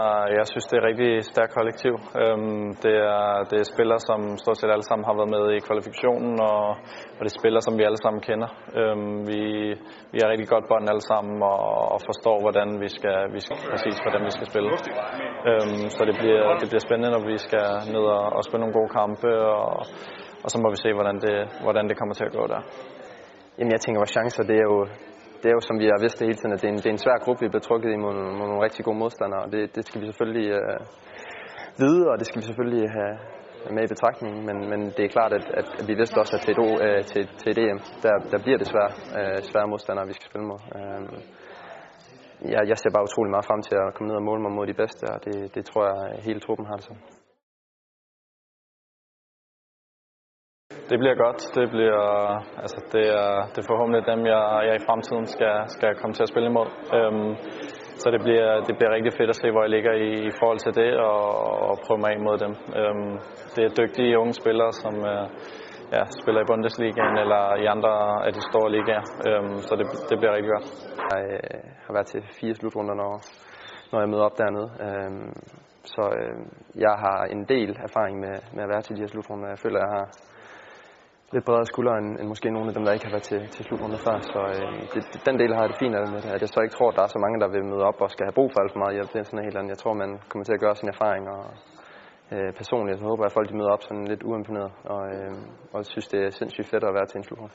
Ah, jeg synes, det er et rigtig stærkt kollektiv. Øhm, det er, det er spillere, som stort set alle sammen har været med i kvalifikationen, og, og det er spillere, som vi alle sammen kender. Øhm, vi, vi har rigtig godt bånd alle sammen, og, og forstår, hvordan vi skal, vi skal, præcis hvordan vi skal spille. Øhm, så det bliver, det bliver spændende, når vi skal ned og, og spille nogle gode kampe, og, og så må vi se, hvordan det, hvordan det kommer til at gå der. Jamen, jeg tænker, vores chancer, det er jo det er jo, som vi har vidst det hele tiden, at det er en, det er en svær gruppe, vi bliver trukket i mod, mod nogle rigtig gode modstandere. Og det, det skal vi selvfølgelig øh, vide, og det skal vi selvfølgelig have med i betragtning. Men, men det er klart, at, at, vi vidste også, at til et, øh, til, til et EM, der, der bliver det svære, øh, svære modstandere, vi skal spille mod. Øh, jeg, jeg ser bare utrolig meget frem til at komme ned og måle mig mod de bedste, og det, det tror jeg, hele truppen har det sådan. Det bliver godt. Det bliver, altså det er, det er forhåbentlig dem, jeg, jeg i fremtiden skal, skal komme til at spille imod. Øhm, så det bliver, det bliver rigtig fedt at se, hvor jeg ligger i, i forhold til det, og, og prøve mig af mod dem. Øhm, det er dygtige unge spillere, som øh, ja, spiller i Bundesligaen eller i andre af de store ligaer. Øhm, så det, det bliver rigtig godt. Jeg øh, har været til fire slutrunder, når, når jeg møder op dernede. Øhm, så øh, jeg har en del erfaring med, med at være til de her slutrunder. Jeg føler, jeg har lidt bredere skuldre end, end måske nogle af dem, der ikke har været til, til slutrunden før. Så øh, det, den del har jeg det fint af med det. At jeg så ikke tror, at der er så mange, der vil møde op og skal have brug for alt for meget hjælp. Det er sådan helt andet. Jeg tror, man kommer til at gøre sin erfaring. Og øh, personligt så håber jeg, at folk de møder op sådan lidt uimponeret. Og, øh, og synes, det er sindssygt fedt at være til en slutrunde.